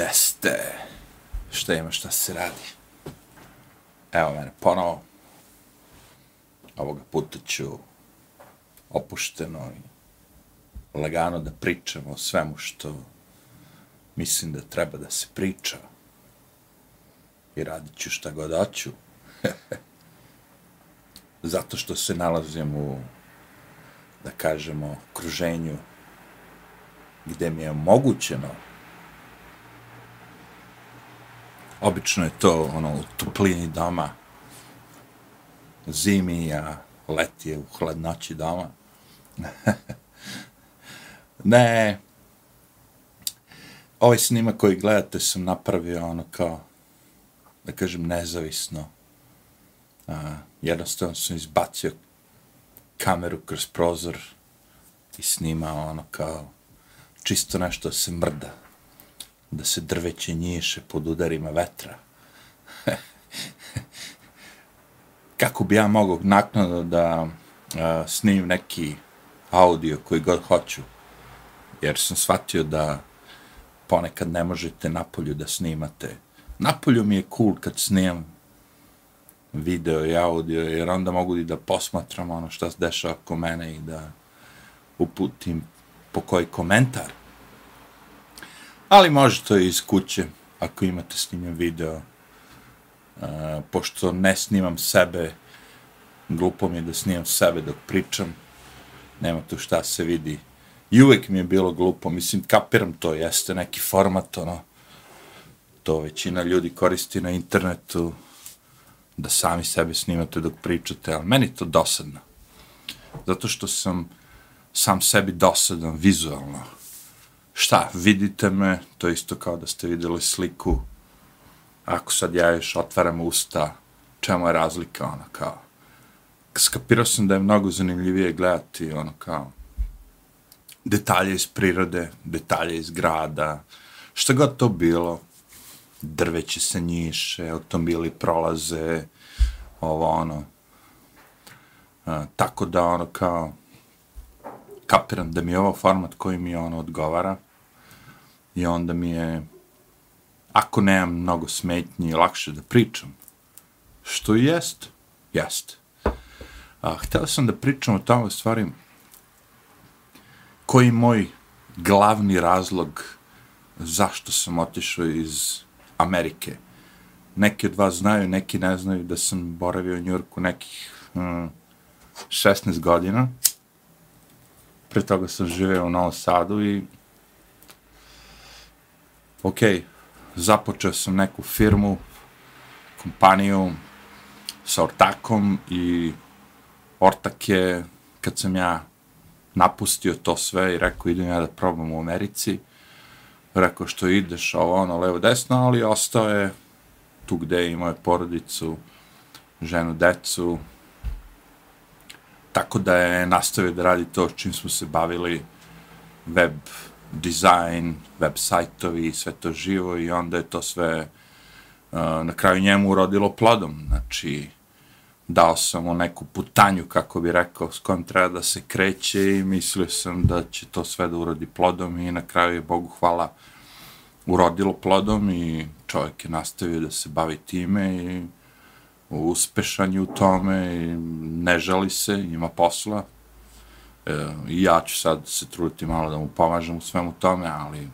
teste. Šta ima, šta se radi? Evo mene ponovo. Ovoga puta ću opušteno i lagano da pričam o svemu što mislim da treba da se priča. I radit ću šta god hoću. Zato što se nalazim u, da kažemo, okruženju gde mi je omogućeno obično je to ono u toplini doma zimi a leti je u hladnoći doma. Ne. Ovaj snimak koji gledate sam napravio ono kao da kažem nezavisno. A, jednostavno sam izbacio kameru kroz prozor i snimao ono kao čisto nešto se mrda da se drveće njiše pod udarima vetra. Kako bi ja mogao naknadno da a, snim neki audio koji god hoću, jer sam shvatio da ponekad ne možete napolju da snimate. Napolju mi je cool kad snimam video i audio, jer onda mogu i da posmatram ono što se dešava oko mene i da uputim po koji komentar ali može to iz kuće, ako imate snimljen video, uh, pošto ne snimam sebe, glupo mi je da snimam sebe dok pričam, nema tu šta se vidi. I uvek mi je bilo glupo, mislim, kapiram to, jeste neki format, ono, to većina ljudi koristi na internetu, da sami sebe snimate dok pričate, ali meni to dosadno. Zato što sam sam sebi dosadan vizualno šta, vidite me, to je isto kao da ste videli sliku, ako sad ja još otvaram usta, čemu je razlika, ono, kao, skapirao sam da je mnogo zanimljivije gledati, ono, kao, detalje iz prirode, detalje iz grada, šta god to bilo, drveće se njiše, automobili prolaze, ovo, ono, a, tako da, ono, kao, kapiram da mi je ovo format koji mi ono odgovara i onda mi je ako nemam mnogo smetnji lakše da pričam što i jest jest. A, htio sam da pričam o tome stvari koji moj glavni razlog zašto sam otišao iz Amerike. Neki od vas znaju, neki ne znaju da sam boravio u Njurku nekih mm, 16 godina. Pre toga sam živeo u Novom Sadu i ok, započeo sam neku firmu, kompaniju sa ortakom i ortak je, kad sam ja napustio to sve i rekao idem ja da probam u Americi, rekao što ideš ovo ono levo desno, ali ostao je tu gde imao je porodicu, ženu, decu, tako da je nastavio da radi to čim smo se bavili web dizajn, web sajtovi, sve to živo i onda je to sve uh, na kraju njemu urodilo plodom. Znači, dao sam mu neku putanju, kako bi rekao, s kojom treba da se kreće i mislio sam da će to sve da urodi plodom i na kraju je, Bogu hvala, urodilo plodom i čovjek je nastavio da se bavi time i uspešan je u tome i ne žali se, ima posla. E, I ja ću sad se truditi malo da mu pomažem u svemu tome, ali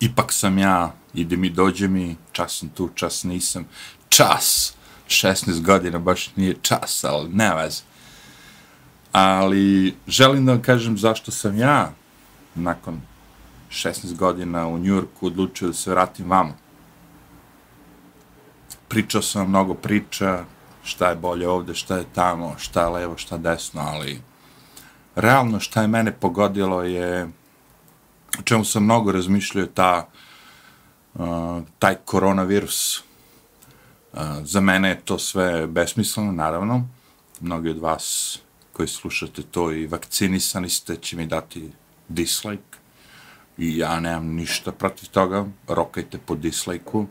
ipak sam ja, ide mi, dođe mi, čas sam tu, čas nisam. Čas! 16 godina baš nije čas, ali ne veze. Ali želim da vam kažem zašto sam ja nakon 16 godina u Njurku odlučio da se vratim vamo pričao sam mnogo priča, šta je bolje ovde, šta je tamo, šta je levo, šta desno, ali realno šta je mene pogodilo je, o čemu sam mnogo razmišljao, ta, uh, taj koronavirus. Uh, za mene je to sve besmisleno, naravno. Mnogi od vas koji slušate to i vakcinisani ste, će mi dati dislike. I ja nemam ništa protiv toga, rokajte po dislike uh,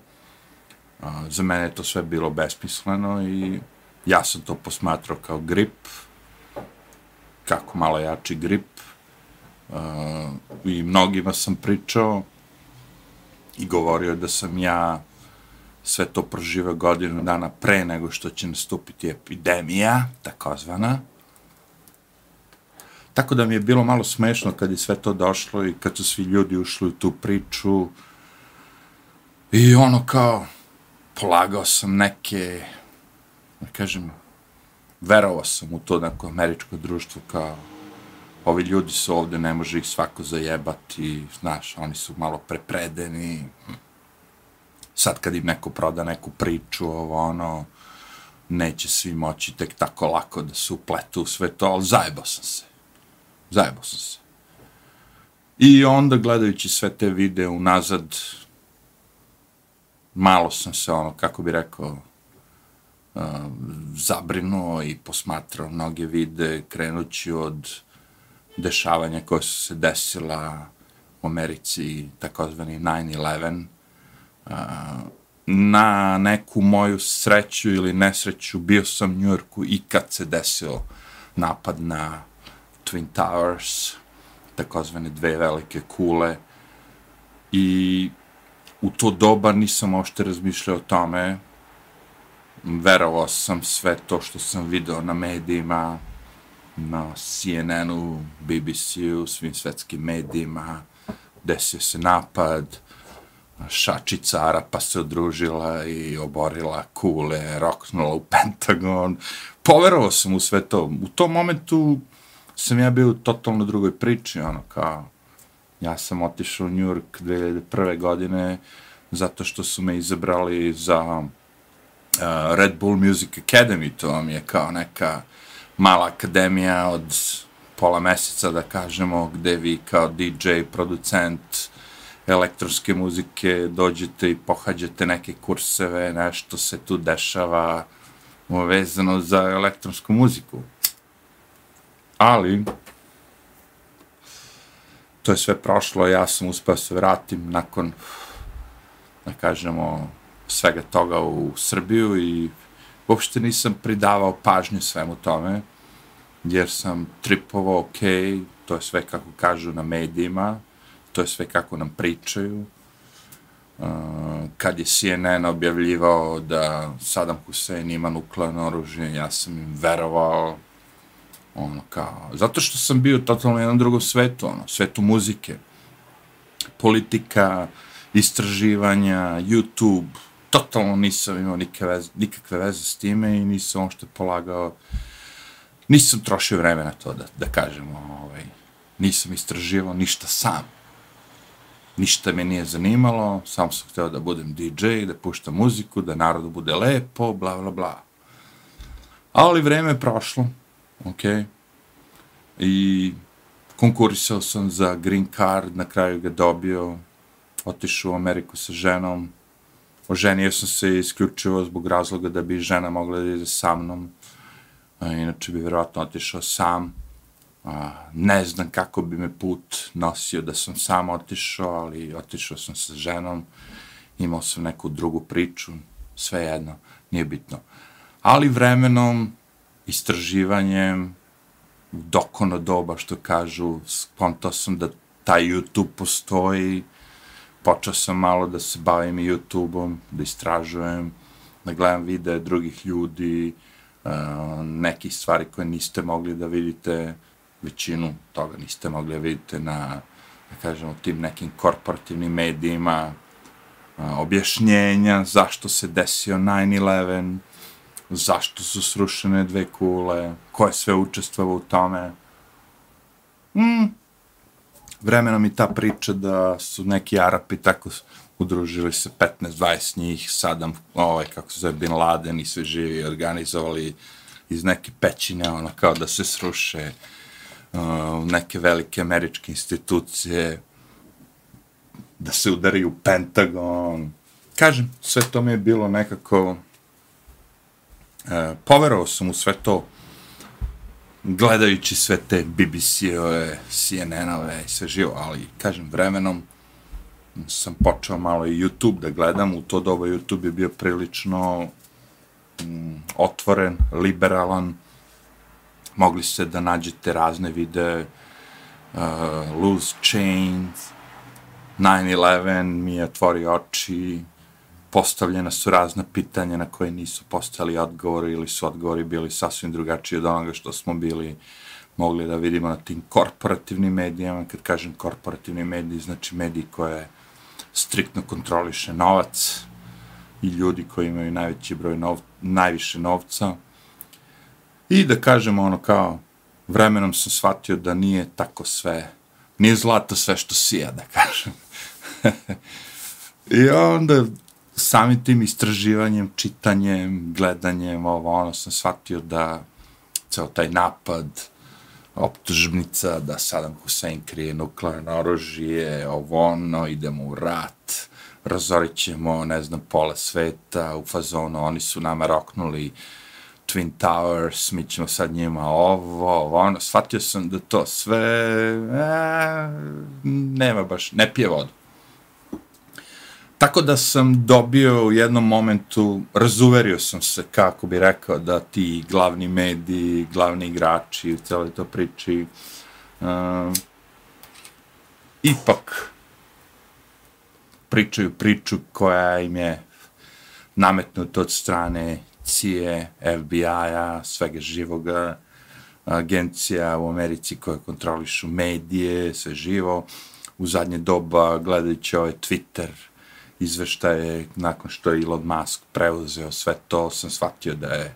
za mene je to sve bilo besmisleno i ja sam to posmatrao kao grip, kako malo jači grip. A, I mnogima sam pričao i govorio da sam ja sve to prožive godinu dana pre nego što će nastupiti epidemija, takozvana. Tako da mi je bilo malo smešno kad je sve to došlo i kad su svi ljudi ušli u tu priču. I ono kao, polagao sam neke, da kažem, verovao sam u to neko američko društvo kao, ovi ljudi su ovde, ne može ih svako zajebati, znaš, oni su malo prepredeni, sad kad im neko proda neku priču, ovo ono, neće svi moći tek tako lako da se upletu u sve to, ali zajebao sam se. Zajebao sam se. I onda gledajući sve te videe unazad, malo sam se ono, kako bi rekao, zabrinuo i posmatrao mnoge vide, krenući od dešavanja koje su se desila u Americi, takozvani 9-11, na neku moju sreću ili nesreću bio sam u Njujorku i kad se desio napad na Twin Towers, takozvane dve velike kule. I u to doba nisam ošte razmišljao o tome, verovao sam sve to što sam video na medijima, na CNN-u, BBC-u, svim svetskim medijima, desio se napad, šačica pa se odružila i oborila kule, roknula u Pentagon. Poverovao sam u sve to. U tom momentu sam ja bio u totalno drugoj priči, ono, kao, ja sam otišao u New York 2001. godine zato što su me izabrali za uh, Red Bull Music Academy, to vam je kao neka mala akademija od pola meseca, da kažemo, gde vi kao DJ, producent, elektronske muzike, dođete i pohađate neke kurseve, nešto se tu dešava vezano za elektronsku muziku. Ali, to je sve prošlo, ja sam uspeo se vratim nakon, da kažemo, svega toga u Srbiju i uopšte nisam pridavao pažnju svemu tome, jer sam tripovao, ok, to je sve kako kažu na medijima, to je sve kako nam pričaju. Uh, kad je CNN objavljivao da Saddam Hussein ima nuklearno oružje, ja sam im verovao, ono kao, zato što sam bio totalno u jednom drugom svetu, ono, svetu muzike, politika, istraživanja, YouTube, totalno nisam imao nikakve veze, nikakve veze s time i nisam uopšte polagao, nisam trošio vreme na to da, da kažemo, ovaj, nisam istraživao ništa sam. Ništa me nije zanimalo, sam sam htio da budem DJ, da puštam muziku, da narodu bude lepo, bla, bla, bla. Ali vreme je prošlo, ok, i konkurisao sam za green card, na kraju ga dobio, otišao u Ameriku sa ženom, oženio sam se isključivo zbog razloga da bi žena mogla da ide sa mnom, inače bi vjerojatno otišao sam, a, ne znam kako bi me put nosio da sam sam otišao, ali otišao sam sa ženom, imao sam neku drugu priču, sve jedno, nije bitno. Ali vremenom, istraživanjem, dokono doba, što kažu, spontao sam da taj YouTube postoji, počeo sam malo da se bavim YouTube-om, da istražujem, da gledam videe drugih ljudi, eh, uh, nekih stvari koje niste mogli da vidite, većinu toga niste mogli da vidite na, da kažemo, tim nekim korporativnim medijima, eh, objašnjenja zašto se desio 9-11, zašto su srušene dve kule, ko je sve učestvovao u tome. Mm. Vremena mi ta priča da su neki Arapi tako udružili se 15-20 njih, Sadam, ovaj, kako se zove, Bin Laden i sve živi, organizovali iz neke pećine, ono, kao da se sruše uh, neke velike američke institucije, da se udari u Pentagon. Kažem, sve to mi je bilo nekako... Uh, poverovao sam u sve to, gledajući sve te BBC-ove, CNN-ove i sve živo, ali, kažem, vremenom sam počeo malo i YouTube da gledam, u to doba YouTube je bio prilično mm, otvoren, liberalan, mogli ste da nađete razne videe, uh, Loose Chains, 9-11 mi je otvorio oči, postavljena su razna pitanja na koje nisu postali odgovori ili su odgovori bili sasvim drugačiji od onoga što smo bili mogli da vidimo na tim korporativnim medijama. Kad kažem korporativni mediji, znači mediji koje striktno kontroliše novac i ljudi koji imaju najveći broj nov, najviše novca. I da kažemo ono kao, vremenom sam shvatio da nije tako sve, nije zlato sve što sija, da kažem. I onda samim tim istraživanjem, čitanjem, gledanjem, ovo, ono, sam shvatio da ceo taj napad, optužnica da Saddam Hussein krije nuklearno oružje, ovo, ono, idemo u rat, razorit ćemo, ne znam, pola sveta, u fazonu, oni su nama roknuli Twin Towers, mi ćemo sad njima ovo, ovo, ono, shvatio sam da to sve, e, nema baš, ne pije vodu. Tako da sam dobio u jednom momentu, razuverio sam se, kako bi rekao, da ti glavni mediji, glavni igrači u celoj to priči, uh, ipak pričaju priču koja im je nametnuta od strane CIA, FBI-a, svega živoga, agencija u Americi koje kontrolišu medije, sve živo. U zadnje doba, gledajući ovaj Twitter, izveštaje, nakon što je Elon Musk preuzeo sve to, sam shvatio da je,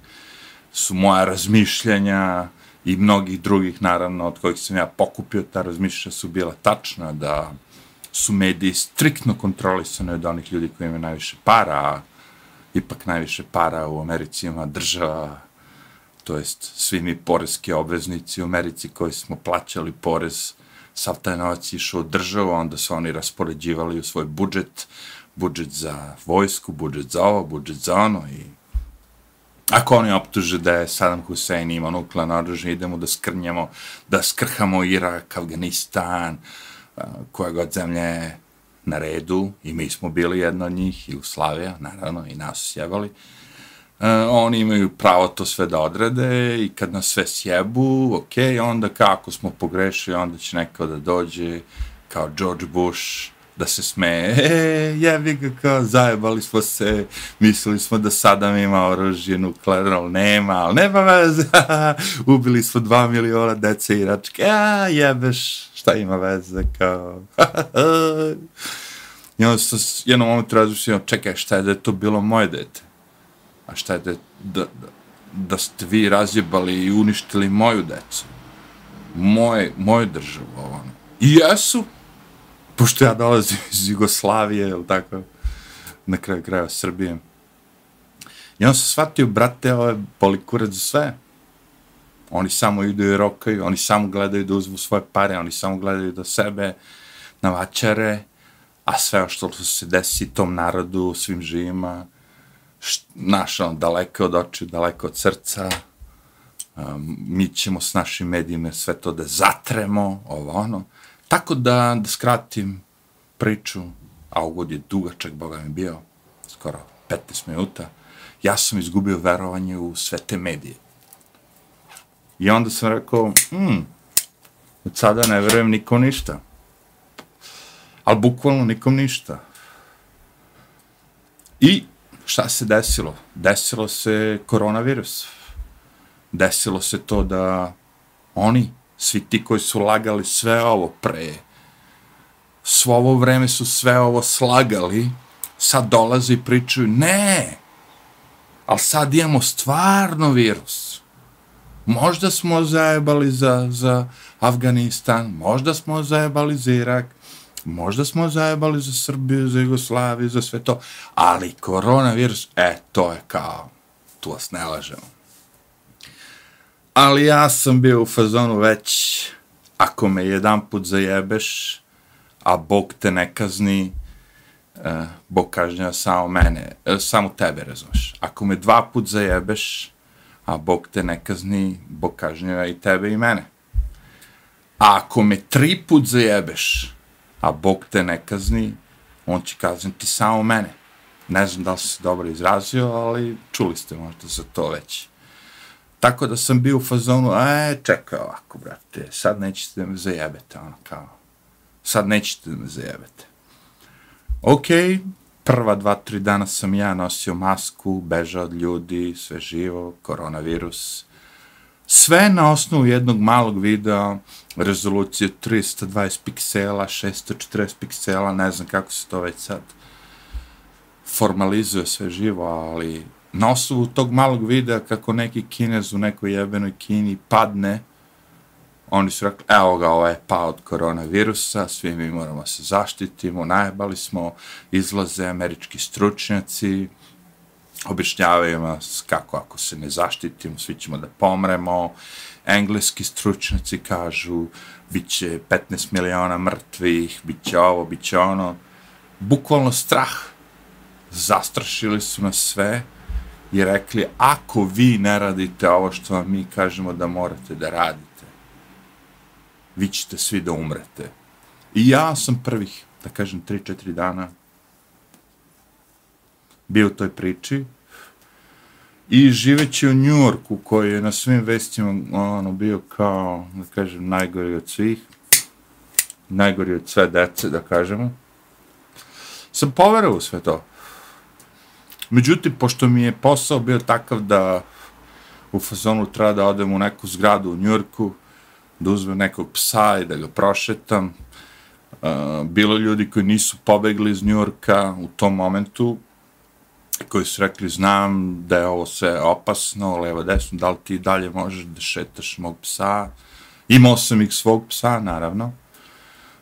su moja razmišljanja i mnogih drugih, naravno, od kojih sam ja pokupio, ta razmišljanja su bila tačna, da su mediji striktno kontrolisane od onih ljudi koji imaju najviše para, a ipak najviše para u Americi ima država, to jest svi mi porezki obveznici u Americi koji smo plaćali porez, sav taj novac išao u državu, onda su oni raspoređivali u svoj budžet, budžet za vojsku, budžet za ovo, budžet za ono i ako oni optuže da je Saddam Hussein imao nuklearno oružje, idemo da skrnjamo, da skrhamo Irak, Afganistan, koja god zemlja je na redu i mi smo bili jedna od njih, Jugoslavija, naravno, i nas sjebali. Uh, oni imaju pravo to sve da odrede i kad nas sve sjebu, ok, onda kako smo pogrešili, onda će neko da dođe kao George Bush, da se smeje, e, jebi ga kao, zajebali smo se, mislili smo da Sadam ima oružje nuklearno, ali nema, ali nema veze, ubili smo dva miliona dece i a jebeš, šta ima veze, kao, I onda sam jednom momentu razmišljeno, čekaj, šta je da je to bilo moje dete? A šta je da, da, da, da ste vi razjebali i uništili moju decu? Moje, moju državu, ono. I jesu, pošto ja dolazim iz Jugoslavije, ili tako, na kraju kraja Srbije. I on se shvatio, brate, ovo je polikurac za sve. Oni samo idu i rokaju, oni samo gledaju da uzmu svoje pare, oni samo gledaju da sebe navačare, a sve što se desi tom narodu, svim živima, naš, on, daleko od oči, daleko od srca, um, mi ćemo s našim medijima sve to da zatremo, ovo ono, Tako da, da skratim priču, a ugod je dugačak, Boga mi bio, skoro 15 minuta, ja sam izgubio verovanje u sve te medije. I onda sam rekao, hmm, od sada ne verujem nikom ništa. Ali bukvalno nikom ništa. I šta se desilo? Desilo se koronavirus. Desilo se to da oni svi ti koji su lagali sve ovo pre, svo ovo vreme su sve ovo slagali, sad dolaze i pričaju, ne, ali sad imamo stvarno virus. Možda smo zajebali za, za Afganistan, možda smo zajebali za Irak, možda smo zajebali za Srbiju, za Jugoslaviju, za sve to, ali koronavirus, e, to je kao, tu vas ne lažemo ali ja sam bio u fazonu već, ako me jedan put zajebeš, a Bog te ne kazni, uh, Bog kažnja samo mene, uh, samo tebe, razumeš. Ako me dva put zajebeš, a Bog te ne kazni, Bog kažnja i tebe i mene. A ako me tri put zajebeš, a Bog te ne kazni, on će kazniti samo mene. Ne znam da li se dobro izrazio, ali čuli ste možda za to već. Tako da sam bio u fazonu, a čekaj ovako, brate, sad nećete da me zajebete, ono kao, sad nećete da me zajebete. Ok, prva dva, tri dana sam ja nosio masku, bežao od ljudi, sve živo, koronavirus. Sve na osnovu jednog malog videa, rezolucije 320 piksela, 640 piksela, ne znam kako se to već sad formalizuje sve živo, ali na osnovu tog malog videa kako neki kinez u nekoj jebenoj Kini padne, oni su rekli, evo ga, ovaj je pa od koronavirusa, svi mi moramo se zaštitimo, najbali smo, izlaze američki stručnjaci, objašnjavaju nas kako ako se ne zaštitimo, svi ćemo da pomremo, engleski stručnjaci kažu, bit će 15 miliona mrtvih, bit će ovo, bit će ono, bukvalno strah, zastrašili su nas sve, i rekli, ako vi ne radite ovo što vam mi kažemo da morate da radite, vi ćete svi da umrete. I ja sam prvih, da kažem, 3-4 dana bio u toj priči i živeći u Njurku koji je na svim vestima ono, bio kao, da kažem, najgori od svih, najgori od sve dece, da kažemo, sam poverao u sve to. Međutim, pošto mi je posao bio takav da u fazonu treba da odem u neku zgradu u Njurku, da uzmem nekog psa i da ga prošetam. Uh, bilo ljudi koji nisu pobegli iz Njurka u tom momentu, koji su rekli, znam da je ovo sve opasno, levo, desno, da li ti dalje možeš da šetaš mog psa? Imao sam ih svog psa, naravno.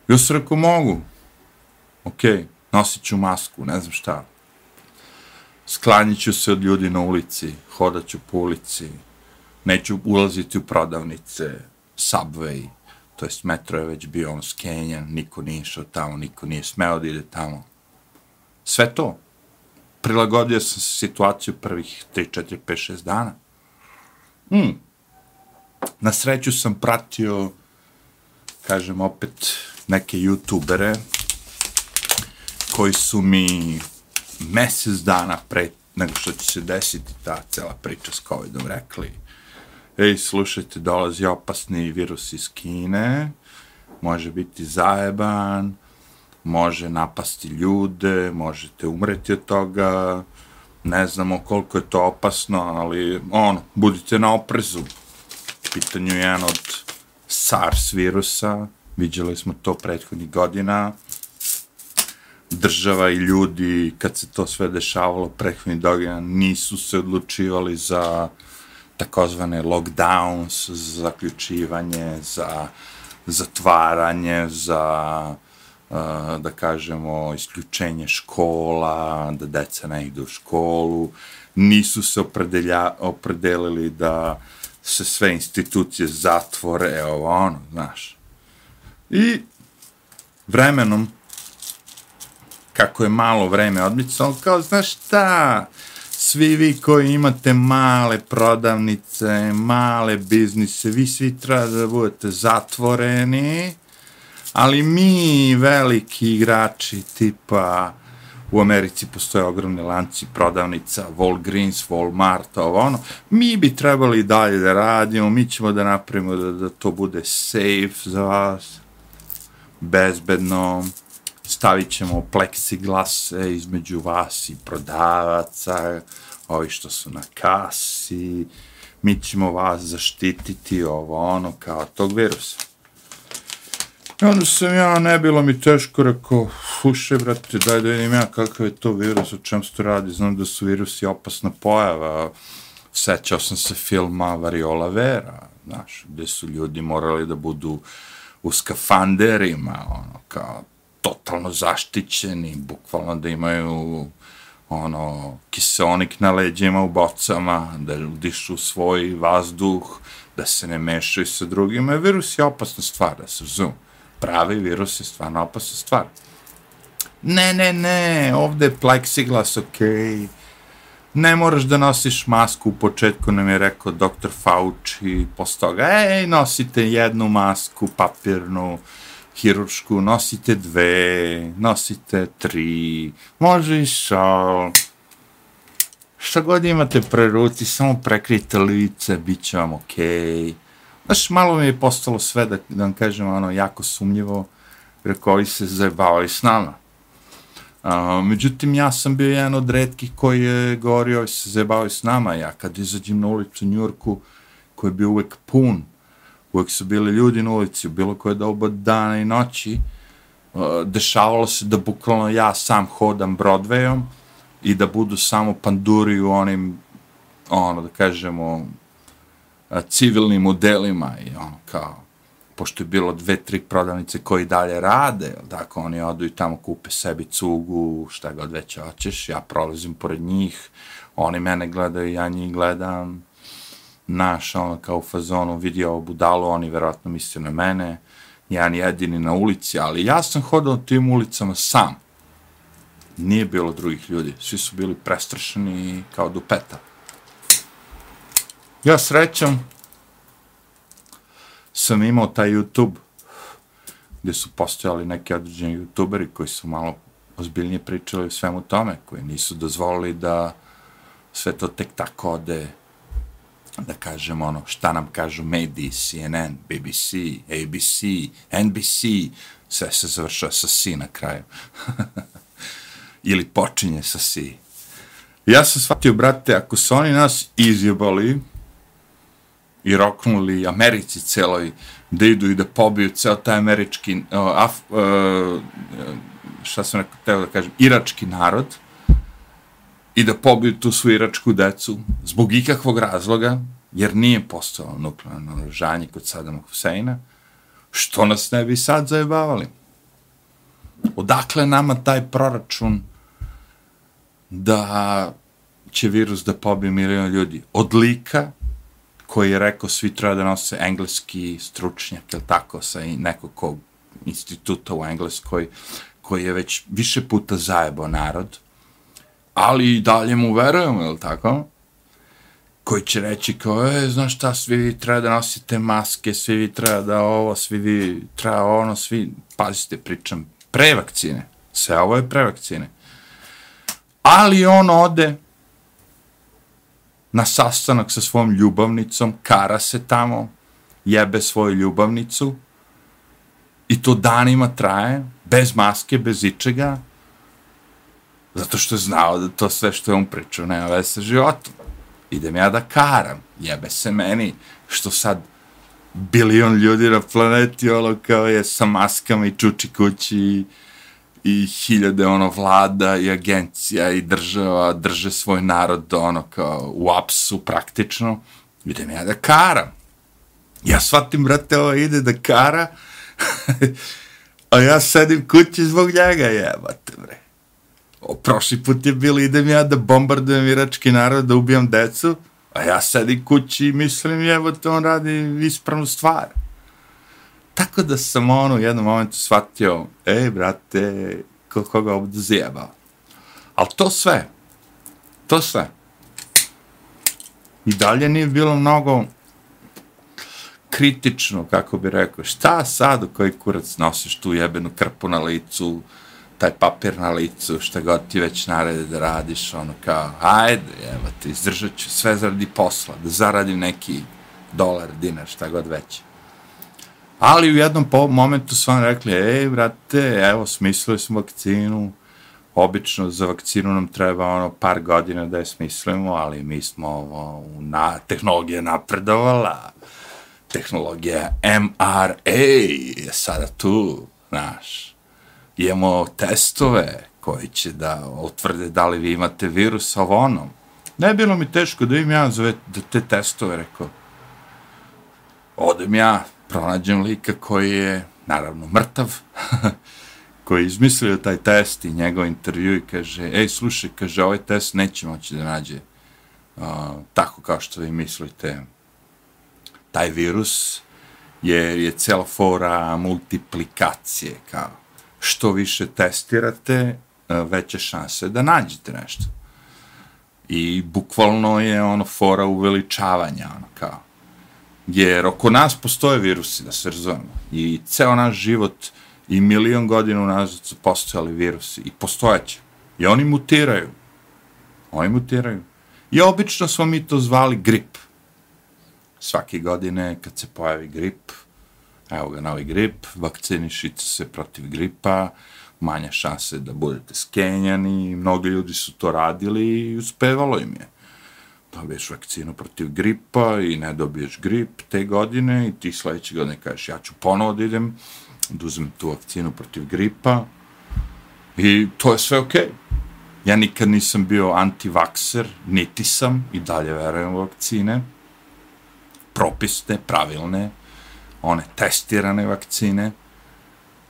Ja sam rekao, mogu. Ok, nosit ću masku, ne znam šta. Sklanjit ću se od ljudi na ulici, hodat ću po ulici, neću ulaziti u prodavnice, subway, to jest metro je već bio on skenjan, niko nije išao tamo, niko nije smeo da ide tamo. Sve to. Prilagodio sam se situaciju prvih 3, 4, 5, 6 dana. Mm. Na sreću sam pratio, kažem opet, neke youtubere koji su mi mesec dana pre nego što će se desiti ta cela priča s COVID-om rekli ej, slušajte, dolazi opasni virus iz Kine, može biti zajeban, može napasti ljude, možete umreti od toga, ne znamo koliko je to opasno, ali, ono, budite na oprezu. Pitanju je jedan od SARS virusa, vidjeli smo to prethodnih godina, država i ljudi, kad se to sve dešavalo prethodnih godina, nisu se odlučivali za takozvane lockdowns, za zaključivanje, za zatvaranje, za, da kažemo, isključenje škola, da deca ne idu u školu, nisu se opredelja, opredelili da se sve institucije zatvore, evo ono, znaš. I vremenom, kako je malo vreme odmicalo, kao, znaš šta, svi vi koji imate male prodavnice, male biznise, vi svi treba da budete zatvoreni, ali mi, veliki igrači, tipa, u Americi postoje ogromne lanci prodavnica, Walgreens, Walmart, ovo ono, mi bi trebali dalje da radimo, mi ćemo da napravimo da, da to bude safe za vas, bezbedno, stavit ćemo pleksiglase između vas i prodavaca, ovi što su na kasi, mi ćemo vas zaštititi ovo ono kao tog virusa. I onda sam ja, ne bilo mi teško, rekao, fuše, brate, daj da vidim ja kakav je to virus, o čem se to radi, znam da su virusi opasna pojava, sećao sam se filma Variola Vera, znaš, gde su ljudi morali da budu u skafanderima, ono, kao, totalno zaštićeni, bukvalno da imaju ono, kiseonik na leđima u bocama, da dišu svoj vazduh, da se ne mešaju sa drugima. Virus je opasna stvar, da se razum. Pravi virus je stvarno opasna stvar. Ne, ne, ne, ovde je plexiglas, okej. Okay. Ne moraš da nosiš masku, u početku nam je rekao doktor Fauci, posle toga, ej, nosite jednu masku, papirnu, hiruršku, nosite dve, nosite tri, može i šal. Šta god imate pre ruci, samo prekrijte lice, bit će vam okej. Okay. Znaš, malo mi je postalo sve, da, da vam kažem, ono, jako sumnjivo, jer koji se zajebavaju s nama. A, međutim, ja sam bio jedan od redkih koji je govorio i se zajebavaju s nama. Ja kad izađem na ulicu u Njurku, koji je bio uvek pun, uvek su bili ljudi na ulici, u bilo koje doba dana i noći, e, dešavalo se da bukvalno ja sam hodam Broadwayom i da budu samo panduri u onim, ono, da kažemo, e, civilnim modelima i ono, kao, pošto je bilo dve, tri prodavnice koji dalje rade, dakle oni odu i tamo kupe sebi cugu, šta god već hoćeš, ja prolazim pored njih, oni mene gledaju, ja njih gledam, naš, ono, kao u fazonu, vidi ovo budalo, oni verovatno misle na mene, jedan jedini na ulici, ali ja sam hodao tim ulicama sam. Nije bilo drugih ljudi, svi su bili prestrašeni kao dupeta. Ja srećam, sam imao taj YouTube, gdje su postojali neki određeni youtuberi koji su malo ozbiljnije pričali o svemu tome, koji nisu dozvolili da sve to tek tako ode da kažem ono, šta nam kažu mediji, CNN, BBC, ABC, NBC, sve se završava sa C na kraju. Ili počinje sa C. Ja sam shvatio, brate, ako su oni nas izjebali i roknuli Americi celoj da idu i da pobiju ceo taj američki, uh, af, uh, šta sam rekao, teo da kažem, irački narod, i da pobiju tu svu iračku decu zbog ikakvog razloga, jer nije postojalo nuklearno naoružanje kod Sadama Huseina, što nas ne bi sad zajebavali? Odakle nama taj proračun da će virus da pobije milijon ljudi? Od lika koji je rekao svi treba da nose engleski stručnjak, ili tako, sa nekog instituta u Engleskoj, koji je već više puta zajebao narod, ali i dalje mu verujemo, je li tako? Koji će reći kao, e, znaš šta, svi vi treba da nosite maske, svi vi treba da ovo, svi vi treba ono, svi, pazite, pričam, pre vakcine, sve ovo je pre vakcine. Ali on ode na sastanak sa svojom ljubavnicom, kara se tamo, jebe svoju ljubavnicu, i to danima traje, bez maske, bez ičega, Zato što je znao da to sve što je on pričao nema veze sa životom. Idem ja da karam, jebe se meni, što sad bilion ljudi na planeti, ono kao je sa maskama i čuči kući i, i hiljade ono vlada i agencija i država drže svoj narod ono kao u apsu praktično. Idem ja da karam. Ja shvatim, brate, ovo ide da kara, a ja sedim kući zbog njega, jebate, bre prošli put je bilo idem ja da bombardujem irački narod, da ubijam decu, a ja sedim kući i mislim, evo to on radi ispravnu stvar. Tako da sam ono u jednom momentu shvatio, ej, brate, ko koga ovdje zjebao. Ali to sve, to sve. I dalje nije bilo mnogo kritično, kako bi rekao, šta sad u koji kurac nosiš tu jebenu krpu na licu, taj papir na licu, šta god ti već narede da radiš, ono kao, ajde, evo ti, izdržat ću sve zaradi posla, da zaradim neki dolar, dinar, šta god već. Ali u jednom po momentu su vam rekli, ej, brate, evo, smislili smo vakcinu, obično za vakcinu nam treba ono par godina da je smislimo, ali mi smo ovo, na, tehnologija napredovala, tehnologija MRA je sada tu, znaš, imamo testove koji će da utvrde da li vi imate virus ovo ono. Ne bilo mi teško da im ja zove da te testove, rekao. Odem ja, pronađem lika koji je, naravno, mrtav, koji je izmislio taj test i njegov intervju i kaže, ej, slušaj, kaže, ovaj test neće moći da nađe uh, tako kao što vi mislite taj virus, jer je cela fora multiplikacije, kao što više testirate, e, veće šanse da nađete nešto. I bukvalno je ono fora uveličavanja, ono kao. Jer oko nas postoje virusi, da se razumemo. I ceo naš život i milion godina unazad su postojali virusi i postojaće. I oni mutiraju. Oni mutiraju. I obično smo mi to zvali grip. Svake godine kad se pojavi grip, evo ga novi grip, vakcinišite se protiv gripa, manja šanse da budete skenjani, mnogi ljudi su to radili i uspevalo im je. Dobiješ vakcinu protiv gripa i ne dobiješ grip te godine i ti sledeće godine kažeš ja ću ponovo da idem, da uzmem tu vakcinu protiv gripa i to je sve okej. Okay. Ja nikad nisam bio antivakser, niti sam i dalje verujem u vakcine. Propisne, pravilne, one testirane vakcine.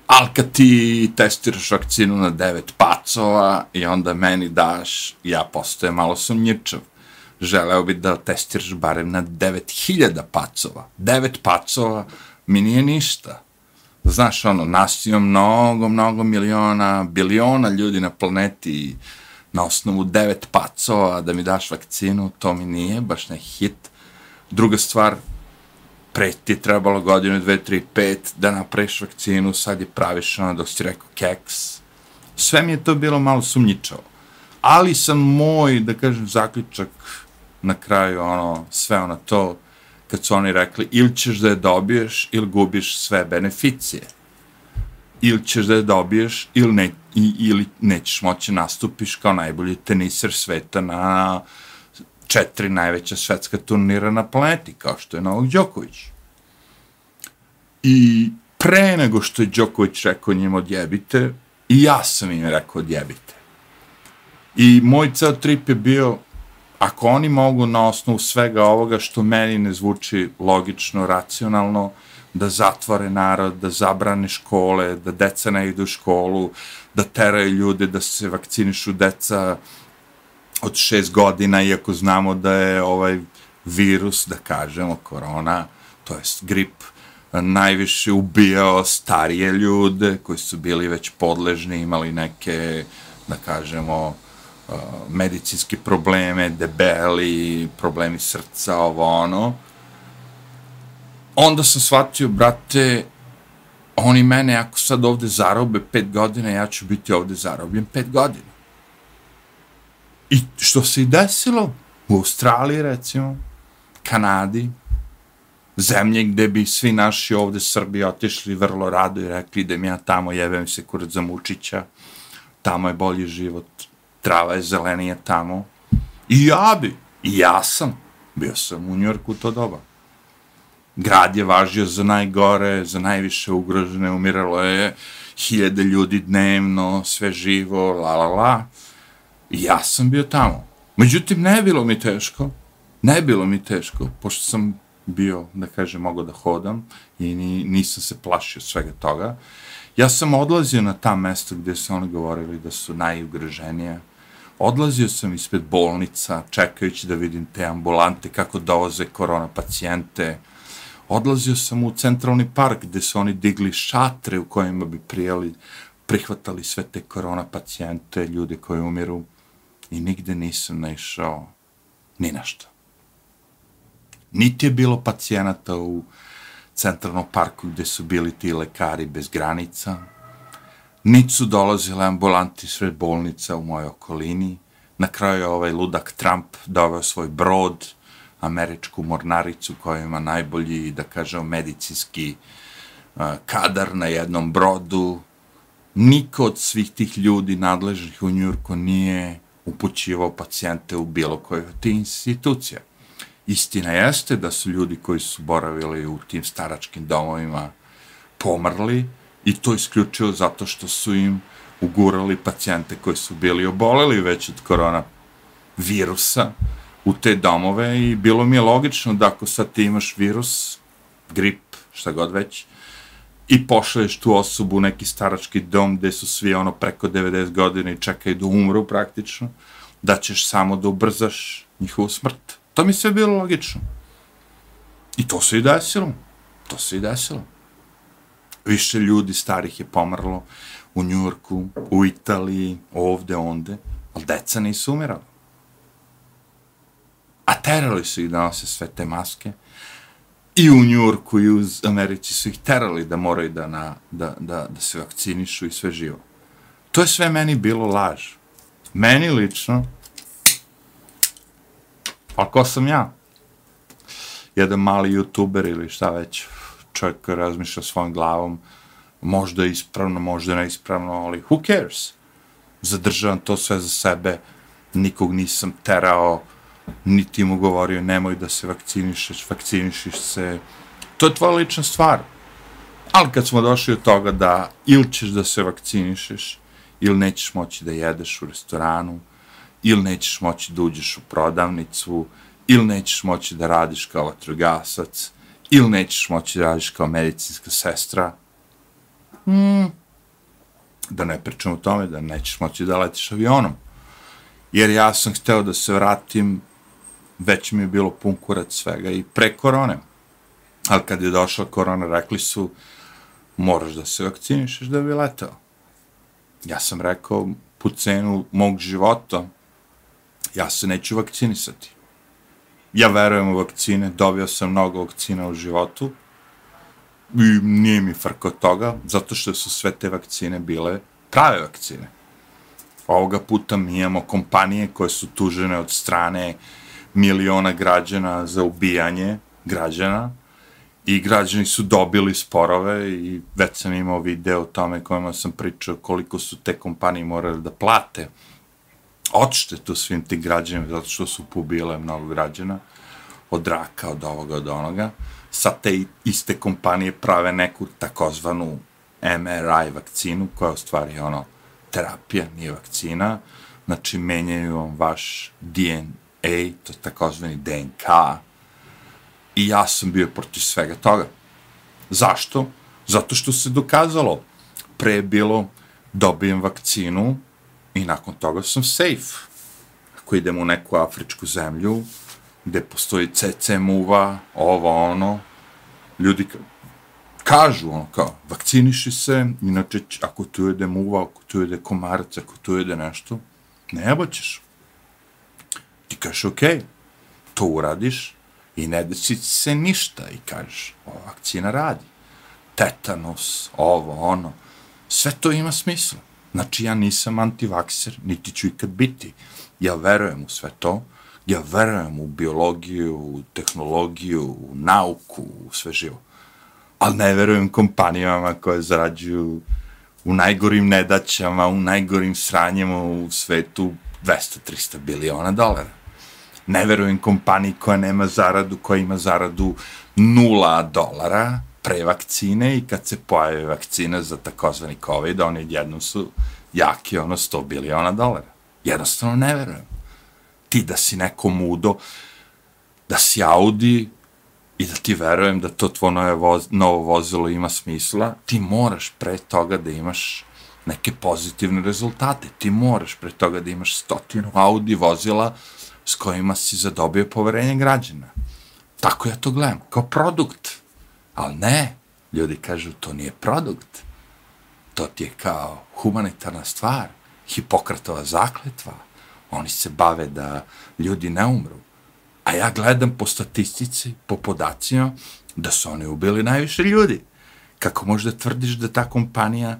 Ali kad ti testiraš vakcinu na devet pacova i onda meni daš, ja postoje malo sumnjičav. Želeo bi da testiraš barem na 9000 pacova. Devet pacova mi nije ništa. Znaš, ono, nas ima mnogo, mnogo miliona, biliona ljudi na planeti i na osnovu devet pacova da mi daš vakcinu, to mi nije baš ne hit. Druga stvar, pre ti trebalo godinu, dve, tri, pet da napraviš vakcinu, sad je praviš ono dok si rekao keks. Sve mi je to bilo malo sumnjičavo. Ali sam moj, da kažem, zaključak na kraju, ono, sve ono to, kad su oni rekli, ili ćeš da je dobiješ, ili gubiš sve beneficije. Ili ćeš da je dobiješ, ili, ne, i, ili nećeš moći nastupiš kao najbolji teniser sveta na četiri najveća svetska turnira na planeti, kao što je Novak Đoković. I pre nego što je Đoković rekao njim odjebite, i ja sam im rekao odjebite. I moj ceo trip je bio, ako oni mogu na osnovu svega ovoga što meni ne zvuči logično, racionalno, da zatvore narod, da zabrane škole, da deca ne idu u školu, da teraju ljude da se vakcinišu deca od šest godina, iako znamo da je ovaj virus, da kažemo, korona, to jest grip, najviše ubijao starije ljude koji su bili već podležni, imali neke, da kažemo, medicinske probleme, debeli, problemi srca, ovo ono. Onda sam shvatio, brate, oni mene, ako sad ovde zarobe pet godina, ja ću biti ovde zarobljen pet godina. I što se i desilo u Australiji, recimo, Kanadi, zemlje gde bi svi naši ovde Srbi otišli vrlo rado i rekli idem ja tamo, jebem se kurac za Mučića, tamo je bolji život, trava je zelenija tamo. I ja bi, i ja sam, bio sam u Njorku to doba grad je važio za najgore, za najviše ugrožene, umiralo je hiljade ljudi dnevno, sve živo, la la la. Ja sam bio tamo. Međutim, ne bilo mi teško, ne bilo mi teško, pošto sam bio, da kažem, mogao da hodam i ni, nisam se plašio svega toga. Ja sam odlazio na ta mesta gdje su oni govorili da su najugroženije. Odlazio sam ispred bolnica, čekajući da vidim te ambulante, kako dovoze korona pacijente, odlazio sam u centralni park gdje su oni digli šatre u kojima bi prijeli, prihvatali sve te korona pacijente, ljude koji umiru i nigde nisam naišao ni na što. Niti je bilo pacijenata u centralnom parku gde su bili ti lekari bez granica, niti su dolazile ambulanti sred bolnica u mojoj okolini, na kraju je ovaj ludak Trump doveo svoj brod, američku mornaricu koja ima najbolji, da kažem, medicinski e, kadar na jednom brodu. Niko od svih tih ljudi nadležnih u Njurku nije upućivao pacijente u bilo kojoj od tih institucija. Istina jeste da su ljudi koji su boravili u tim staračkim domovima pomrli i to isključio zato što su im ugurali pacijente koji su bili oboleli već od korona virusa, u te domove i bilo mi je logično da ako sad ti imaš virus, grip, šta god već, i pošalješ tu osobu u neki starački dom gde su svi ono preko 90 godina i čekaju da umru praktično, da ćeš samo da ubrzaš njihovu smrt. To mi sve bilo logično. I to se i desilo. To se i desilo. Više ljudi starih je pomrlo u Njurku, u Italiji, ovde, onde, ali deca nisu umirala a terali su ih da nose sve te maske. I u Njurku i u Americi su ih terali da moraju da, na, da, da, da se vakcinišu i sve živo. To je sve meni bilo laž. Meni lično, pa ko sam ja? Jedan mali youtuber ili šta već, čovjek koji razmišlja svojom glavom, možda je ispravno, možda je neispravno, ali who cares? Zadržavam to sve za sebe, nikog nisam terao, niti mu govorio nemoj da se vakcinišeš, vakcinišiš se. To je tvoja lična stvar. Ali kad smo došli od toga da ili ćeš da se vakcinišeš, ili nećeš moći da jedeš u restoranu, ili nećeš moći da uđeš u prodavnicu, ili nećeš moći da radiš kao vatrogasac, ili nećeš moći da radiš kao medicinska sestra, hmm, da ne pričam o tome da nećeš moći da letiš avionom. Jer ja sam hteo da se vratim, već mi je bilo pun kurac svega i pre korone. Ali kad je došla korona, rekli su, moraš da se vakcinišeš da bi letao. Ja sam rekao, po cenu mog života, ja se neću vakcinisati. Ja verujem u vakcine, dobio sam mnogo vakcina u životu i nije mi frko toga, zato što su sve te vakcine bile prave vakcine. Ovoga puta mi imamo kompanije koje su tužene od strane miliona građana za ubijanje građana i građani su dobili sporove i već sam imao video o tome kojima sam pričao koliko su te kompanije morali da plate odštetu svim tim građanima zato što su pobile mnogo građana od raka, od ovoga, od onoga. Sa te iste kompanije prave neku takozvanu MRI vakcinu koja u stvari ono terapija, nije vakcina. Znači menjaju vam vaš DNA, to je takozvani DNK. I ja sam bio protiv svega toga. Zašto? Zato što se dokazalo. Pre je bilo dobijem vakcinu, I nakon toga sam safe. Ako idem u neku afričku zemlju, gde postoji CC muva, ovo, ono, ljudi kažu, ono, kao, vakciniši se, inače, ako tu jede muva, ako tu jede komarac, ako tu jede nešto, ne jebaćeš. Kažeš, ok, to uradiš i ne desi se ništa i kažeš, ova vakcina radi. Tetanus, ovo, ono, sve to ima smisla. Znači, ja nisam antivakser, niti ću ikad biti. Ja verujem u sve to, ja verujem u biologiju, u tehnologiju, u nauku, u sve živo. Ali ne verujem kompanijama koje zarađuju u najgorim nedaćama, u najgorim sranjima u svetu 200-300 biliona dolara. Ne verujem kompaniji koja nema zaradu, koja ima zaradu nula dolara, pre vakcine i kad se pojave vakcina za takozvani COVID, oni jednom su jaki, ono, 100 biliona dolara. Jednostavno ne verujem. Ti da si neko mudo, da si Audi i da ti verujem da to tvoje novo, voz, novo vozilo ima smisla, ti moraš pre toga da imaš neke pozitivne rezultate. Ti moraš pre toga da imaš stotinu Audi vozila s kojima si zadobio poverenje građana. Tako ja to gledam, kao produkt. Ali ne, ljudi kažu, to nije produkt. To ti je kao humanitarna stvar, Hipokratova zakletva. Oni se bave da ljudi ne umru. A ja gledam po statistici, po podacima, da su oni ubili najviše ljudi. Kako možda tvrdiš da ta kompanija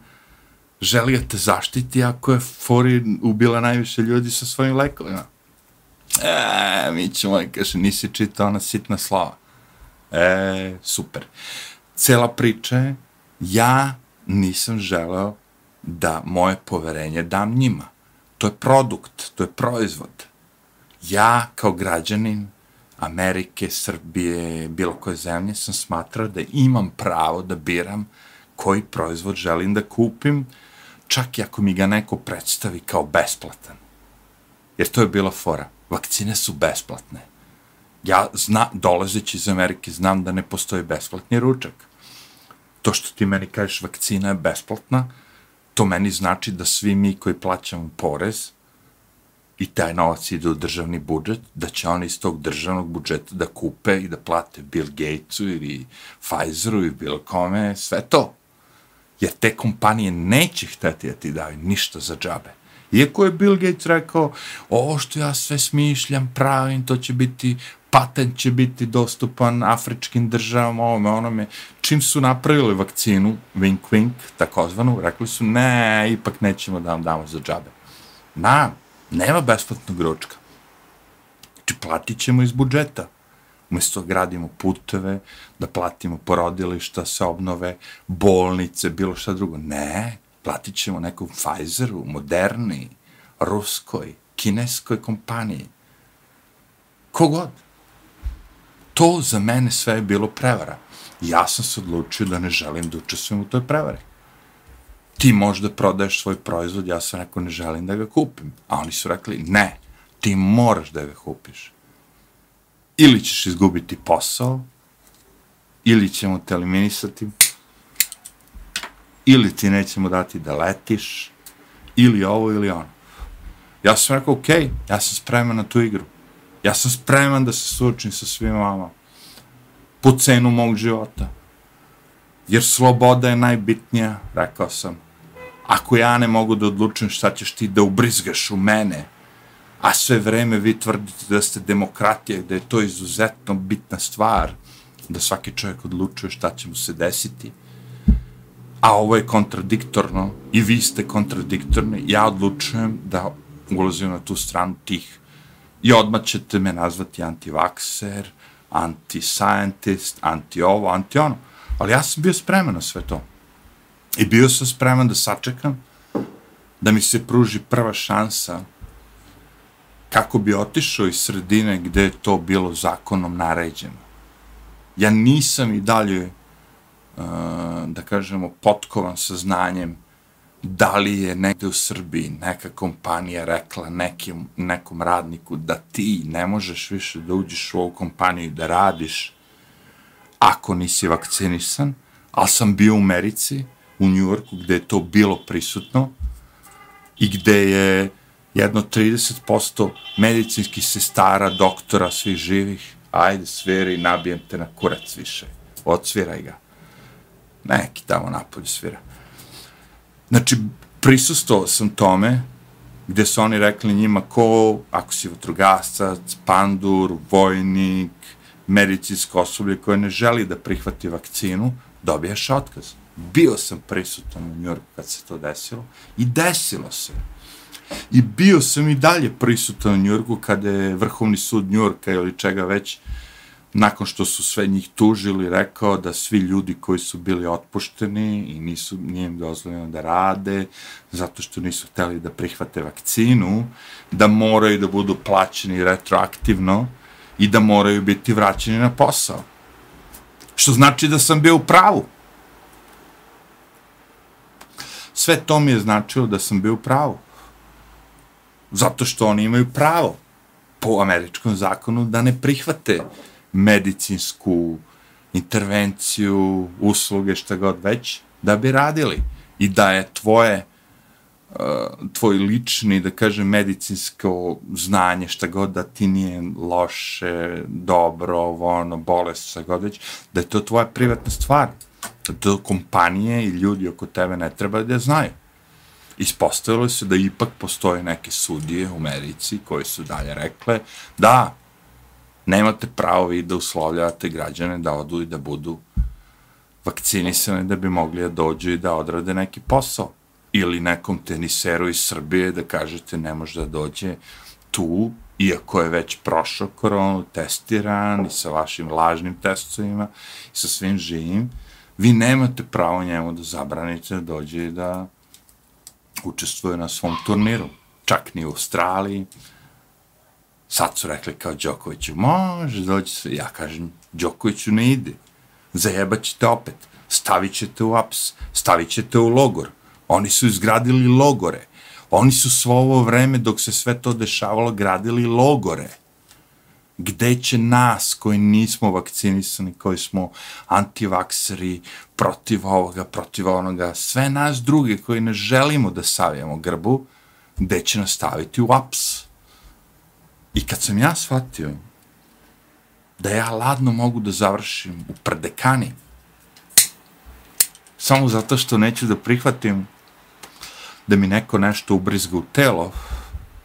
želi da te zaštiti ako je Fori ubila najviše ljudi sa svojim lekovima? E, mi ćemo, kaže, nisi čitao ona sitna slava. E, super. Cela priča je, ja nisam želeo da moje poverenje dam njima. To je produkt, to je proizvod. Ja, kao građanin Amerike, Srbije, bilo koje zemlje, sam smatrao da imam pravo da biram koji proizvod želim da kupim, čak i ako mi ga neko predstavi kao besplatan. Jer to je bila fora. Vakcine su besplatne ja zna, dolazeći iz Amerike znam da ne postoji besplatni ručak. To što ti meni kažeš vakcina je besplatna, to meni znači da svi mi koji plaćamo porez i taj novac ide u državni budžet, da će oni iz tog državnog budžeta da kupe i da plate Bill Gatesu ili Pfizeru ili bilo kome, sve to. Jer te kompanije neće hteti da ti daju ništa za džabe. Iako je Bill Gates rekao, ovo što ja sve smišljam, pravim, to će biti patent će biti dostupan afričkim državama, ovome, onome. Čim su napravili vakcinu, wink wink, takozvanu, rekli su, ne, ipak nećemo da vam damo za džabe. Na, nema besplatnog ručka. Znači, platit ćemo iz budžeta. Umjesto da gradimo puteve, da platimo porodilišta, se obnove, bolnice, bilo šta drugo. Ne, platit ćemo nekom Pfizeru, Moderni, Ruskoj, kineskoj kompaniji. Kogod. To za mene sve je bilo prevara. Ja sam se odlučio da ne želim da učestvujem u toj prevari. Ti možda prodaješ svoj proizvod, ja sam rekao ne želim da ga kupim. A oni su rekli ne, ti moraš da ga kupiš. Ili ćeš izgubiti posao, ili ćemo te eliminisati, ili ti nećemo dati da letiš, ili ovo ili ono. Ja sam rekao, ok, ja sam spreman na tu igru. Ja sam spreman da se suočim sa svima vama. Po cenu mog života. Jer sloboda je najbitnija, rekao sam. Ako ja ne mogu da odlučim šta ćeš ti da ubrizgaš u mene, a sve vreme vi tvrdite da ste demokratija, da je to izuzetno bitna stvar, da svaki čovjek odlučuje šta će mu se desiti, a ovo je kontradiktorno i vi ste kontradiktorni, ja odlučujem da ulazim na tu stranu tih i odmah ćete me nazvati antivakser, anti-scientist, anti-ovo, anti-ono. Ali ja sam bio spreman na sve to. I bio sam spreman da sačekam da mi se pruži prva šansa kako bi otišao iz sredine gde je to bilo zakonom naređeno. Ja nisam i dalje, Eh, da kažemo, potkovan sa znanjem da li je negde u Srbiji neka kompanija rekla nekim, nekom radniku da ti ne možeš više da uđeš u ovu kompaniju da radiš ako nisi vakcinisan, ali sam bio u Americi, u Njujorku, gde je to bilo prisutno i gde je jedno 30% medicinskih sestara, doktora, svih živih, ajde, sviri, nabijem te na kurac više, odsviraj ga. Neki tamo napolje svira. Znači, prisustao sam tome, gde su oni rekli njima ko, ako si vatrogasac, pandur, vojnik, medicinsko osoblje koje ne želi da prihvati vakcinu, dobijaš otkaz. Bio sam prisutan u Njurku kad se to desilo i desilo se. I bio sam i dalje prisutan u Njurku kada je Vrhovni sud Njurka ili čega već nakon što su sve njih tužili, rekao da svi ljudi koji su bili otpušteni i nisu, nije im dozvoljeno da rade, zato što nisu hteli da prihvate vakcinu, da moraju da budu plaćeni retroaktivno i da moraju biti vraćeni na posao. Što znači da sam bio u pravu. Sve to mi je značilo da sam bio u pravu. Zato što oni imaju pravo po američkom zakonu da ne prihvate medicinsku intervenciju, usluge, šta god već, da bi radili. I da je tvoje, eh, tvoj lični, da kažem, medicinsko znanje, šta god da ti nije loše, dobro, ovo, ono, bolest, šta god već, da je to tvoja privatna stvar. Da to kompanije i ljudi oko tebe ne treba da znaju. Ispostavilo se da ipak postoje neke sudije u Americi koje su dalje rekle da nemate pravo vi da uslovljavate građane da odu i da budu vakcinisani da bi mogli da dođu i da odrade neki posao. Ili nekom teniseru iz Srbije da kažete ne može da dođe tu, iako je već prošao koronu, testiran i sa vašim lažnim testovima i sa svim živim, vi nemate pravo njemu da zabranite da dođe i da učestvuje na svom turniru. Čak ni u Australiji, Sad su rekli kao Đokoviću, može doći se. Ja kažem, Đokoviću ne ide. Zajebat ćete opet. Stavit ćete u aps, stavit ćete u logor. Oni su izgradili logore. Oni su svo ovo vreme, dok se sve to dešavalo, gradili logore. Gde će nas, koji nismo vakcinisani, koji smo antivakseri, protiv ovoga, protiv onoga, sve nas druge koji ne želimo da savijamo grbu, gde će nas staviti u aps? I kad sam ja shvatio da ja ladno mogu da završim u prdekani, samo zato što neću da prihvatim da mi neko nešto ubrizga u telo,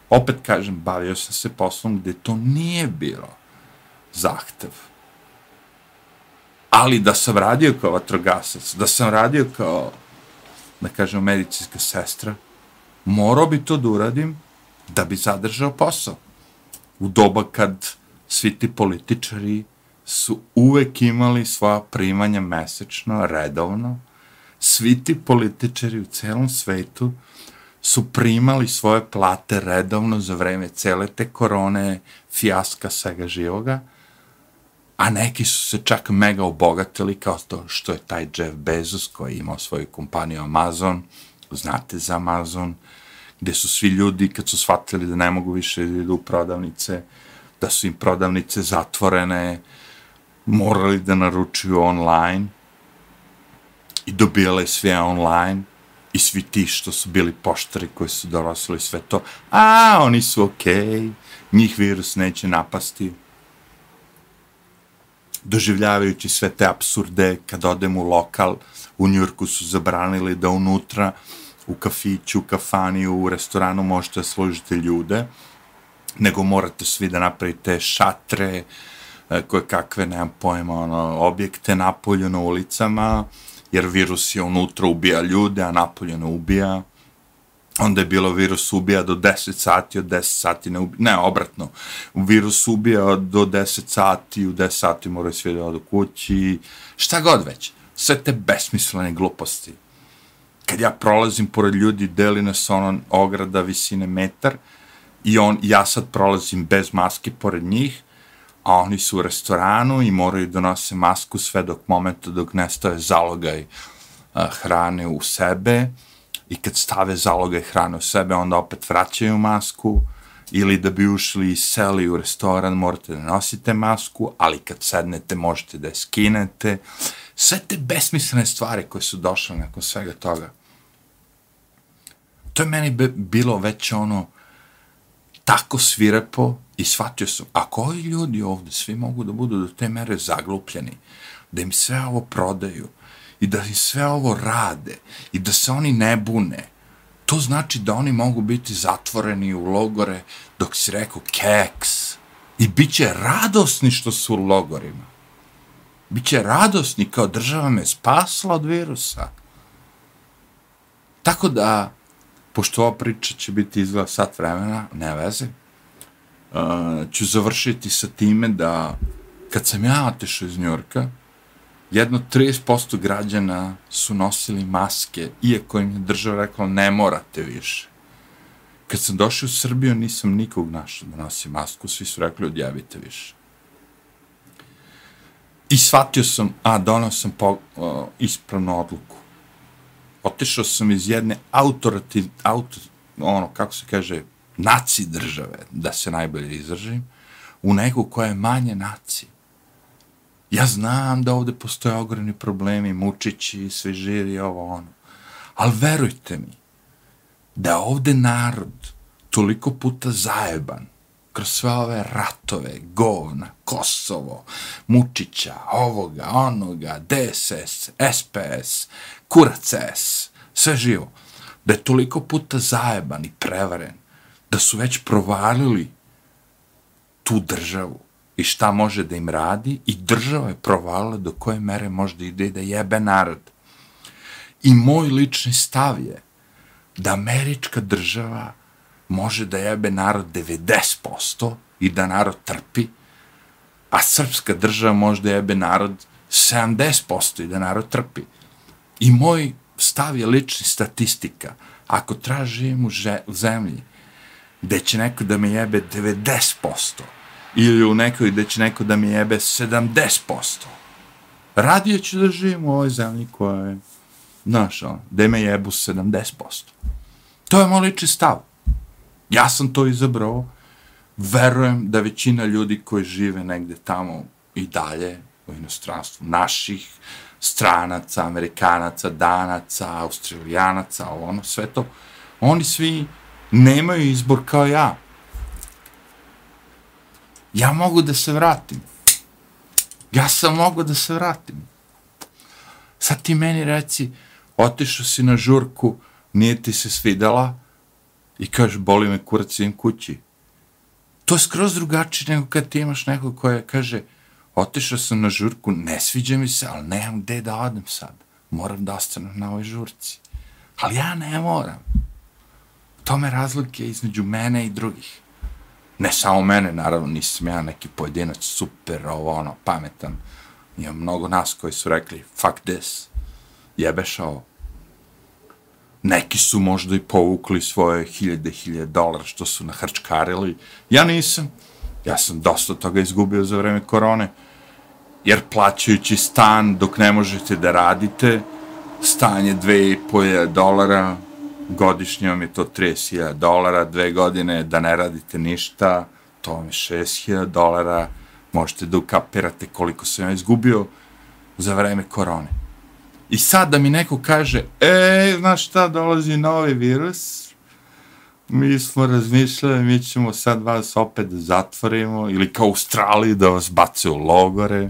opet kažem, bavio sam se poslom gde to nije bilo zahtev. Ali da sam radio kao vatrogasac, da sam radio kao, da kažem, medicinska sestra, morao bi to da uradim da bi zadržao posao u doba kad svi ti političari su uvek imali svoja primanja mesečno, redovno. Svi ti političari u celom svetu su primali svoje plate redovno za vreme cele te korone, fijaska svega živoga, a neki su se čak mega obogatili kao to što je taj Jeff Bezos koji je imao svoju kompaniju Amazon, znate za Amazon, gde su svi ljudi kad su shvatili da ne mogu više da idu u prodavnice, da su im prodavnice zatvorene, morali da naručuju online i dobijale sve online i svi ti što su bili poštari koji su dorosili sve to, a oni su okej, okay, njih virus neće napasti. Doživljavajući sve te absurde, kad odem u lokal, u Njurku su zabranili da unutra, u kafiću, u kafani, u restoranu možete da složite ljude, nego morate svi da napravite šatre, e, koje kakve, nemam pojma, ono, objekte napolju na ulicama, jer virus je unutra ubija ljude, a napolju ne ubija. Onda je bilo virus ubija do 10 sati, od 10 sati ne ubija, ne, obratno. Virus ubija do 10 sati, u 10 sati moraju svi da odu kući, šta god već. Sve te besmislene gluposti. Kad ja prolazim pored ljudi, deli nas ono ograda visine metar, i on, ja sad prolazim bez maske pored njih, a oni su u restoranu i moraju da nose masku sve dok momenta dok nestaje zalogaj a, hrane u sebe i kad stave zalogaj hrane u sebe, onda opet vraćaju masku ili da bi ušli i seli u restoran, morate da nosite masku, ali kad sednete možete da je skinete. Sve te besmislene stvari koje su došle nakon svega toga. To je meni bilo već ono tako svirepo I shvatio sam, a koji ljudi ovde svi mogu da budu do te mere zaglupljeni, da im sve ovo prodaju i da im sve ovo rade i da se oni ne bune, to znači da oni mogu biti zatvoreni u logore dok si rekao keks i bit će radosni što su u logorima. Biće radosni kao država me spasla od virusa. Tako da, pošto ova priča će biti izgleda sat vremena, ne veze, uh, ću završiti sa time da kad sam ja otešao iz Njorka, jedno 30% građana su nosili maske, iako im je država rekla ne morate više. Kad sam došao u Srbiju, nisam nikog našao da nosi masku, svi su rekli odjavite više. I shvatio sam, a donao sam po, uh, ispravnu odluku. Otešao sam iz jedne autorativ, auto, ono, kako se kaže, naci države, da se najbolje izražim, u neku koja je manje naci. Ja znam da ovde postoje ogromni problemi, mučići, svi žiri, ovo ono. Ali verujte mi, da ovde narod toliko puta zajeban, kroz sve ove ratove, govna, Kosovo, Mučića, ovoga, onoga, DSS, SPS, Kurac S, sve živo, da je toliko puta zajeban i prevaren, da su već provalili tu državu i šta može da im radi i država je provalila do koje mere može da ide da jebe narod. I moj lični stav je da američka država može da jebe narod 90% i da narod trpi, a srpska država može da jebe narod 70% i da narod trpi. I moj stav je lični statistika. Ako tražim u, u zemlji gde će neko da me jebe 90%, ili u nekoj gde će neko da me jebe 70%. Radije ću da živim u ovoj zemlji koja je, znaš, ono, gde me jebu 70%. To je moj lični stav. Ja sam to izabrao. Verujem da većina ljudi koji žive negde tamo i dalje u inostranstvu, naših stranaca, amerikanaca, danaca, australijanaca, ono, sve to, oni svi nemaju izbor kao ja. Ja mogu da se vratim. Ja sam mogu da se vratim. Sad ti meni reci, otišao si na žurku, nije ti se svidala, i kažeš, boli me kurac, idem kući. To je skroz drugačije nego kad ti imaš nekog koja kaže, otišao sam na žurku, ne sviđa mi se, ali nemam gde da odem sad. Moram da ostanem na ovoj žurci. Ali ja ne moram tome razlike između mene i drugih. Ne samo mene, naravno, nisam ja neki pojedinac super, ovo, ono, pametan. Ima mnogo nas koji su rekli, fuck this, jebeš ovo. Neki su možda i povukli svoje hiljade, hiljade dolara što su nahrčkarili. Ja nisam. Ja sam dosta toga izgubio za vreme korone. Jer plaćajući stan dok ne možete da radite, stan je 2,5 dolara, godišnje vam je to 30.000 dolara, dve godine da ne radite ništa, to vam je 6.000 dolara, možete da ukapirate koliko sam ja izgubio za vreme korone. I sad da mi neko kaže, e, znaš šta, dolazi novi virus, mi smo razmišljali, mi ćemo sad vas opet da zatvorimo, ili kao u Australiji da vas bace u logore,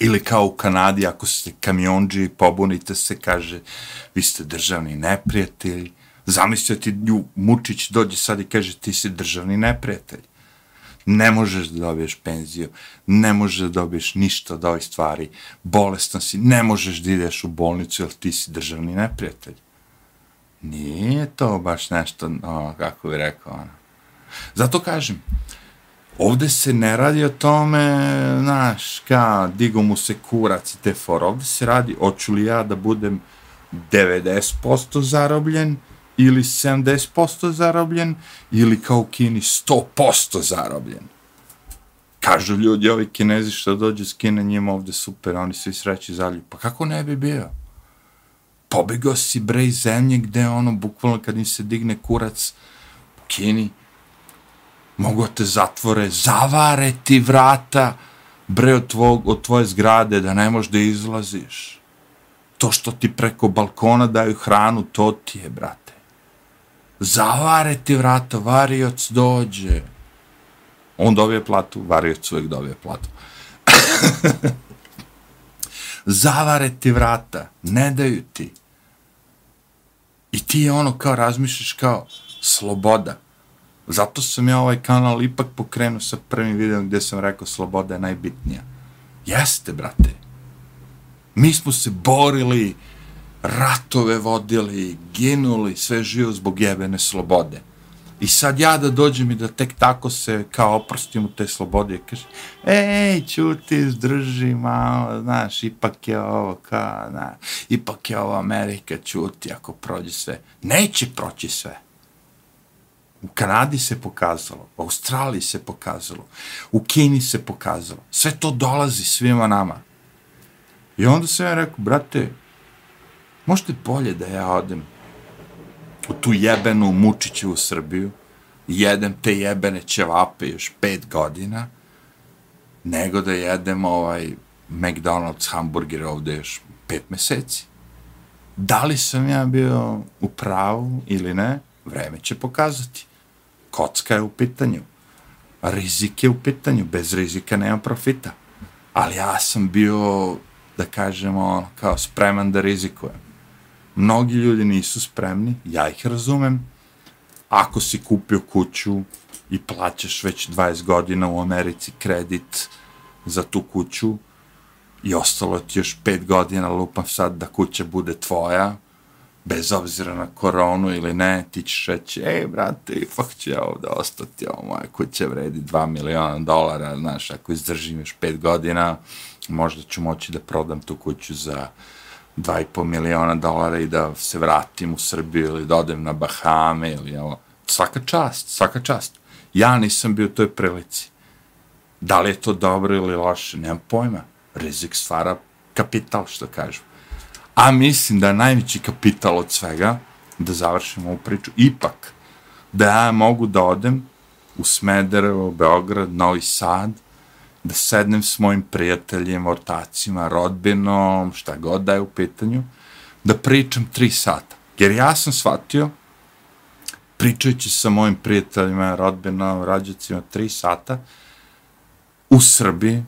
ili kao u Kanadi, ako ste kamionđi, pobunite se, kaže, vi ste državni neprijatelj. Zamislite ti, Mučić dođe sad i kaže, ti si državni neprijatelj. Ne možeš da dobiješ penziju, ne možeš da dobiješ ništa od ovih stvari, bolestan si, ne možeš da ideš u bolnicu, jer ti si državni neprijatelj. Nije to baš nešto, o, kako bi rekao, ono. Zato kažem, ovde se ne radi o tome, znaš, ka, digo mu se kurac i te for, ovde se radi, hoću li ja da budem 90% zarobljen, ili 70% zarobljen, ili kao u Kini 100% zarobljen. Kažu ljudi, ovi kinezi što dođe s Kine, njima ovde super, oni svi sreći zalju. Pa kako ne bi bio? Pobegao si bre iz zemlje gde ono, bukvalno kad im se digne kurac u Kini, mogu te zatvore, zavare ti vrata, bre od, tvog, od tvoje zgrade, da ne možeš da izlaziš. To što ti preko balkona daju hranu, to ti je, brate. Zavare ti vrata, varioc dođe. On dobije platu, varioc uvijek dobije platu. Zavare ti vrata, ne daju ti. I ti je ono kao razmišljaš kao sloboda. Zato sam ja ovaj kanal ipak pokrenuo sa prvim videom gdje sam rekao sloboda je najbitnija. Jeste, brate. Mi smo se borili, ratove vodili, ginuli, sve živo zbog jebene slobode. I sad ja da dođem i da tek tako se kao oprostim u te slobode i kaže, ej, čuti, zdrži malo, znaš, ipak je ovo, kao, na, ipak je ovo Amerika, čuti, ako prođe sve. Neće proći sve. U Kanadi se pokazalo, u Australiji se pokazalo, u Kini se pokazalo. Sve to dolazi svima nama. I onda sam ja rekao, brate, možete bolje da ja odem u tu jebenu mučiću u Srbiju, jedem te jebene ćevape još pet godina, nego da jedem ovaj McDonald's hamburger ovde još pet meseci. Da li sam ja bio u pravu ili ne, vreme će pokazati kocka je u pitanju, rizik je u pitanju, bez rizika nema profita. Ali ja sam bio, da kažemo, ono, kao spreman da rizikujem. Mnogi ljudi nisu spremni, ja ih razumem. Ako si kupio kuću i plaćaš već 20 godina u Americi kredit za tu kuću i ostalo ti još 5 godina, lupam sad da kuća bude tvoja, bez obzira na koronu ili ne, ti ćeš reći, ej, brate, ipak ću ja ovdje ostati, ovo moja kuća vredi 2 miliona dolara, znaš, ako izdržim još 5 godina, možda ću moći da prodam tu kuću za 2,5 miliona dolara i da se vratim u Srbiju ili da odem na Bahame ili ovo. Svaka čast, svaka čast. Ja nisam bio u toj prilici. Da li je to dobro ili loše, nemam pojma. Rizik stvara kapital, što kažu. A mislim da je najveći kapital od svega, da završimo ovu priču, ipak da ja mogu da odem u Smederevo, Beograd, Novi Sad, da sednem s mojim prijateljima, ortacima, rodbinom, šta god da je u pitanju, da pričam tri sata. Jer ja sam shvatio, pričajući sa mojim prijateljima, rodbinom, rađacima, tri sata, u Srbiji,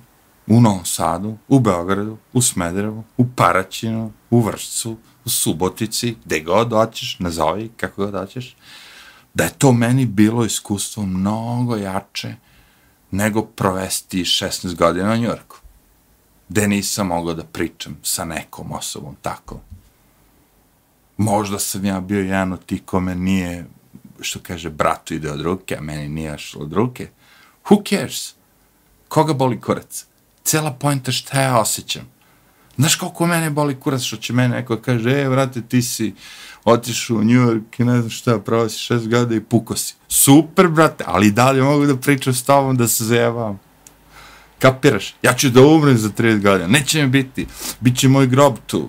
u Novom Sadu, u Beogradu, u Smederevu, u Paraćinu, u Vršcu, u Subotici, gde god hoćeš, nazovi kako god hoćeš, da je to meni bilo iskustvo mnogo jače nego provesti 16 godina u Njorku, gde nisam mogao da pričam sa nekom osobom tako. Možda sam ja bio jedan od tih kome nije što kaže, bratu ide od ruke, a meni nije šlo od ruke. Who cares? Koga boli kurac? Cela pojenta šta ja osjećam. Znaš koliko mene boli kurac što će mene neko kaže, e, vrate, ti si otišao u New York i ne znam šta, pravo si šest gada i puko si. Super, brate, ali dalje mogu da pričam s tobom, da se zajebam. Kapiraš? Ja ću da umrem za 30 godina. Neće mi biti. Biće moj grob tu.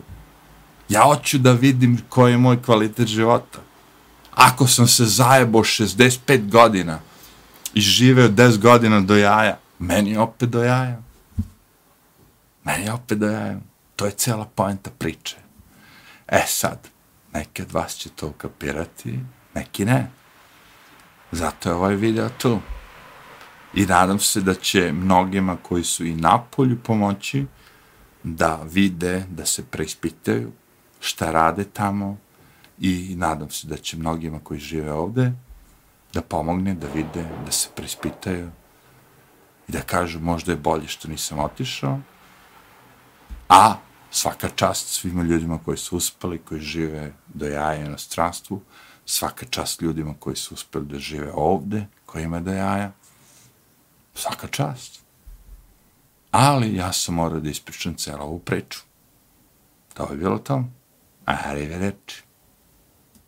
Ja hoću da vidim koji je moj kvalitet života. Ako sam se zajebao 65 godina i živeo 10 godina do jaja, meni opet do jaja. Meni opet do jaja. To je cela poenta priče. E sad, neki od vas će to ukapirati, neki ne. Zato je ovaj video tu. I nadam se da će mnogima koji su i na polju pomoći da vide, da se preispitaju šta rade tamo i nadam se da će mnogima koji žive ovde da pomogne, da vide, da se preispitaju i da kažu možda je bolje što nisam otišao, a svaka čast svima ljudima koji su uspeli, koji žive do jaja na stranstvu, svaka čast ljudima koji su uspeli da žive ovde, koji ima do jaja, svaka čast. Ali ja sam morao da ispričam celo ovu priču. To je bilo to. Arrivederci.